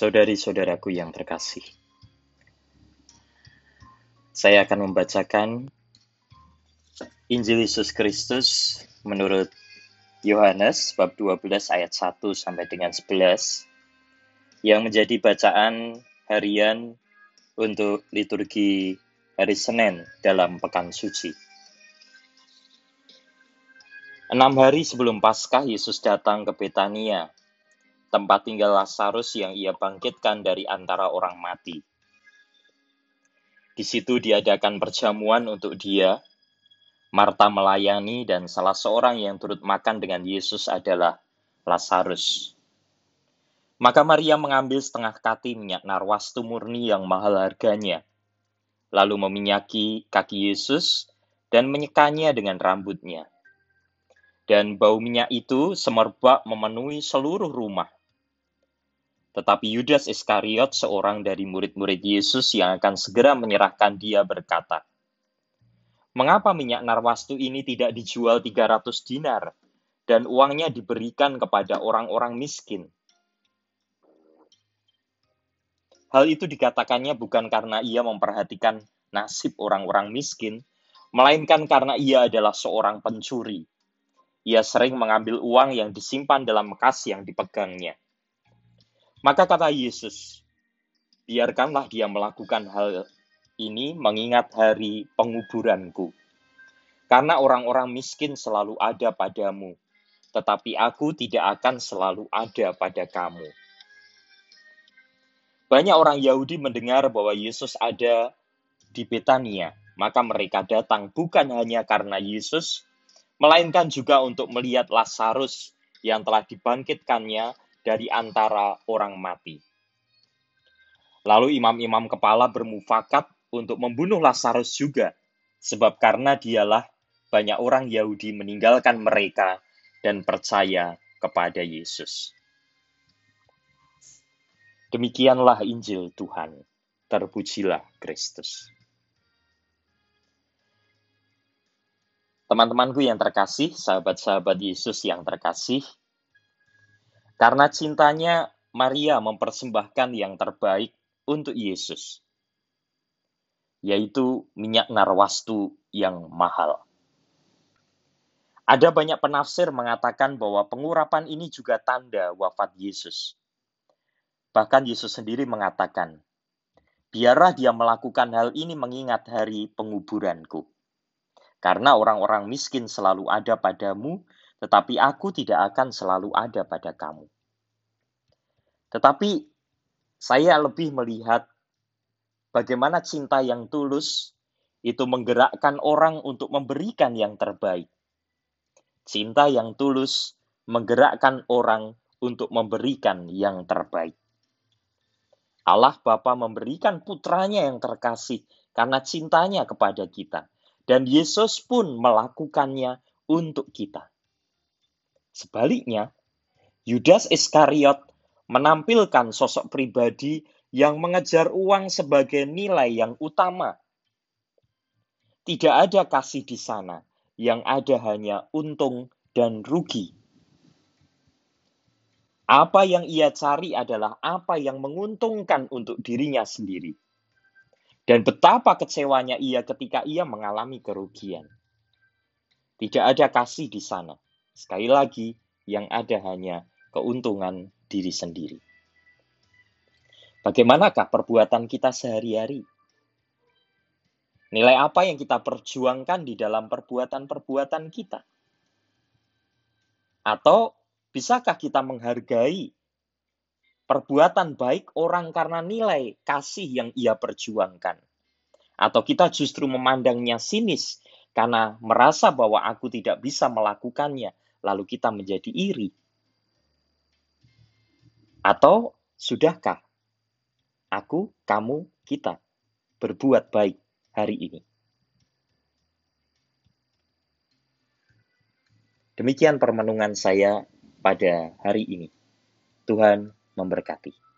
Saudari-saudaraku yang terkasih, saya akan membacakan Injil Yesus Kristus menurut Yohanes bab 12 ayat 1 sampai dengan 11 yang menjadi bacaan harian untuk liturgi hari Senin dalam Pekan Suci. Enam hari sebelum Paskah, Yesus datang ke Betania, tempat tinggal Lazarus yang ia bangkitkan dari antara orang mati. Di situ diadakan perjamuan untuk dia. Marta melayani dan salah seorang yang turut makan dengan Yesus adalah Lazarus. Maka Maria mengambil setengah kati minyak narwastu murni yang mahal harganya, lalu meminyaki kaki Yesus dan menyekanya dengan rambutnya. Dan bau minyak itu semerbak memenuhi seluruh rumah. Tetapi Yudas Iskariot, seorang dari murid-murid Yesus yang akan segera menyerahkan dia berkata, Mengapa minyak narwastu ini tidak dijual 300 dinar dan uangnya diberikan kepada orang-orang miskin? Hal itu dikatakannya bukan karena ia memperhatikan nasib orang-orang miskin, melainkan karena ia adalah seorang pencuri. Ia sering mengambil uang yang disimpan dalam kas yang dipegangnya. Maka kata Yesus, biarkanlah dia melakukan hal ini mengingat hari penguburanku. Karena orang-orang miskin selalu ada padamu, tetapi aku tidak akan selalu ada pada kamu. Banyak orang Yahudi mendengar bahwa Yesus ada di Betania, maka mereka datang bukan hanya karena Yesus, melainkan juga untuk melihat Lazarus yang telah dibangkitkannya dari antara orang mati. Lalu imam-imam kepala bermufakat untuk membunuh Lazarus juga, sebab karena dialah banyak orang Yahudi meninggalkan mereka dan percaya kepada Yesus. Demikianlah Injil Tuhan. Terpujilah Kristus. Teman-temanku yang terkasih, sahabat-sahabat Yesus yang terkasih, karena cintanya, Maria mempersembahkan yang terbaik untuk Yesus, yaitu minyak narwastu yang mahal. Ada banyak penafsir mengatakan bahwa pengurapan ini juga tanda wafat Yesus. Bahkan Yesus sendiri mengatakan, "Biarlah dia melakukan hal ini mengingat hari penguburanku." Karena orang-orang miskin selalu ada padamu, tetapi aku tidak akan selalu ada pada kamu. Tetapi saya lebih melihat bagaimana cinta yang tulus itu menggerakkan orang untuk memberikan yang terbaik. Cinta yang tulus menggerakkan orang untuk memberikan yang terbaik. Allah Bapa memberikan putranya yang terkasih karena cintanya kepada kita. Dan Yesus pun melakukannya untuk kita. Sebaliknya, Yudas Iskariot menampilkan sosok pribadi yang mengejar uang sebagai nilai yang utama. Tidak ada kasih di sana, yang ada hanya untung dan rugi. Apa yang ia cari adalah apa yang menguntungkan untuk dirinya sendiri. Dan betapa kecewanya ia ketika ia mengalami kerugian. Tidak ada kasih di sana. Sekali lagi, yang ada hanya keuntungan diri sendiri. Bagaimanakah perbuatan kita sehari-hari? Nilai apa yang kita perjuangkan di dalam perbuatan-perbuatan kita? Atau bisakah kita menghargai perbuatan baik orang karena nilai kasih yang ia perjuangkan? Atau kita justru memandangnya sinis karena merasa bahwa aku tidak bisa melakukannya, lalu kita menjadi iri? Atau sudahkah aku, kamu, kita berbuat baik hari ini? Demikian permenungan saya pada hari ini. Tuhan memberkati.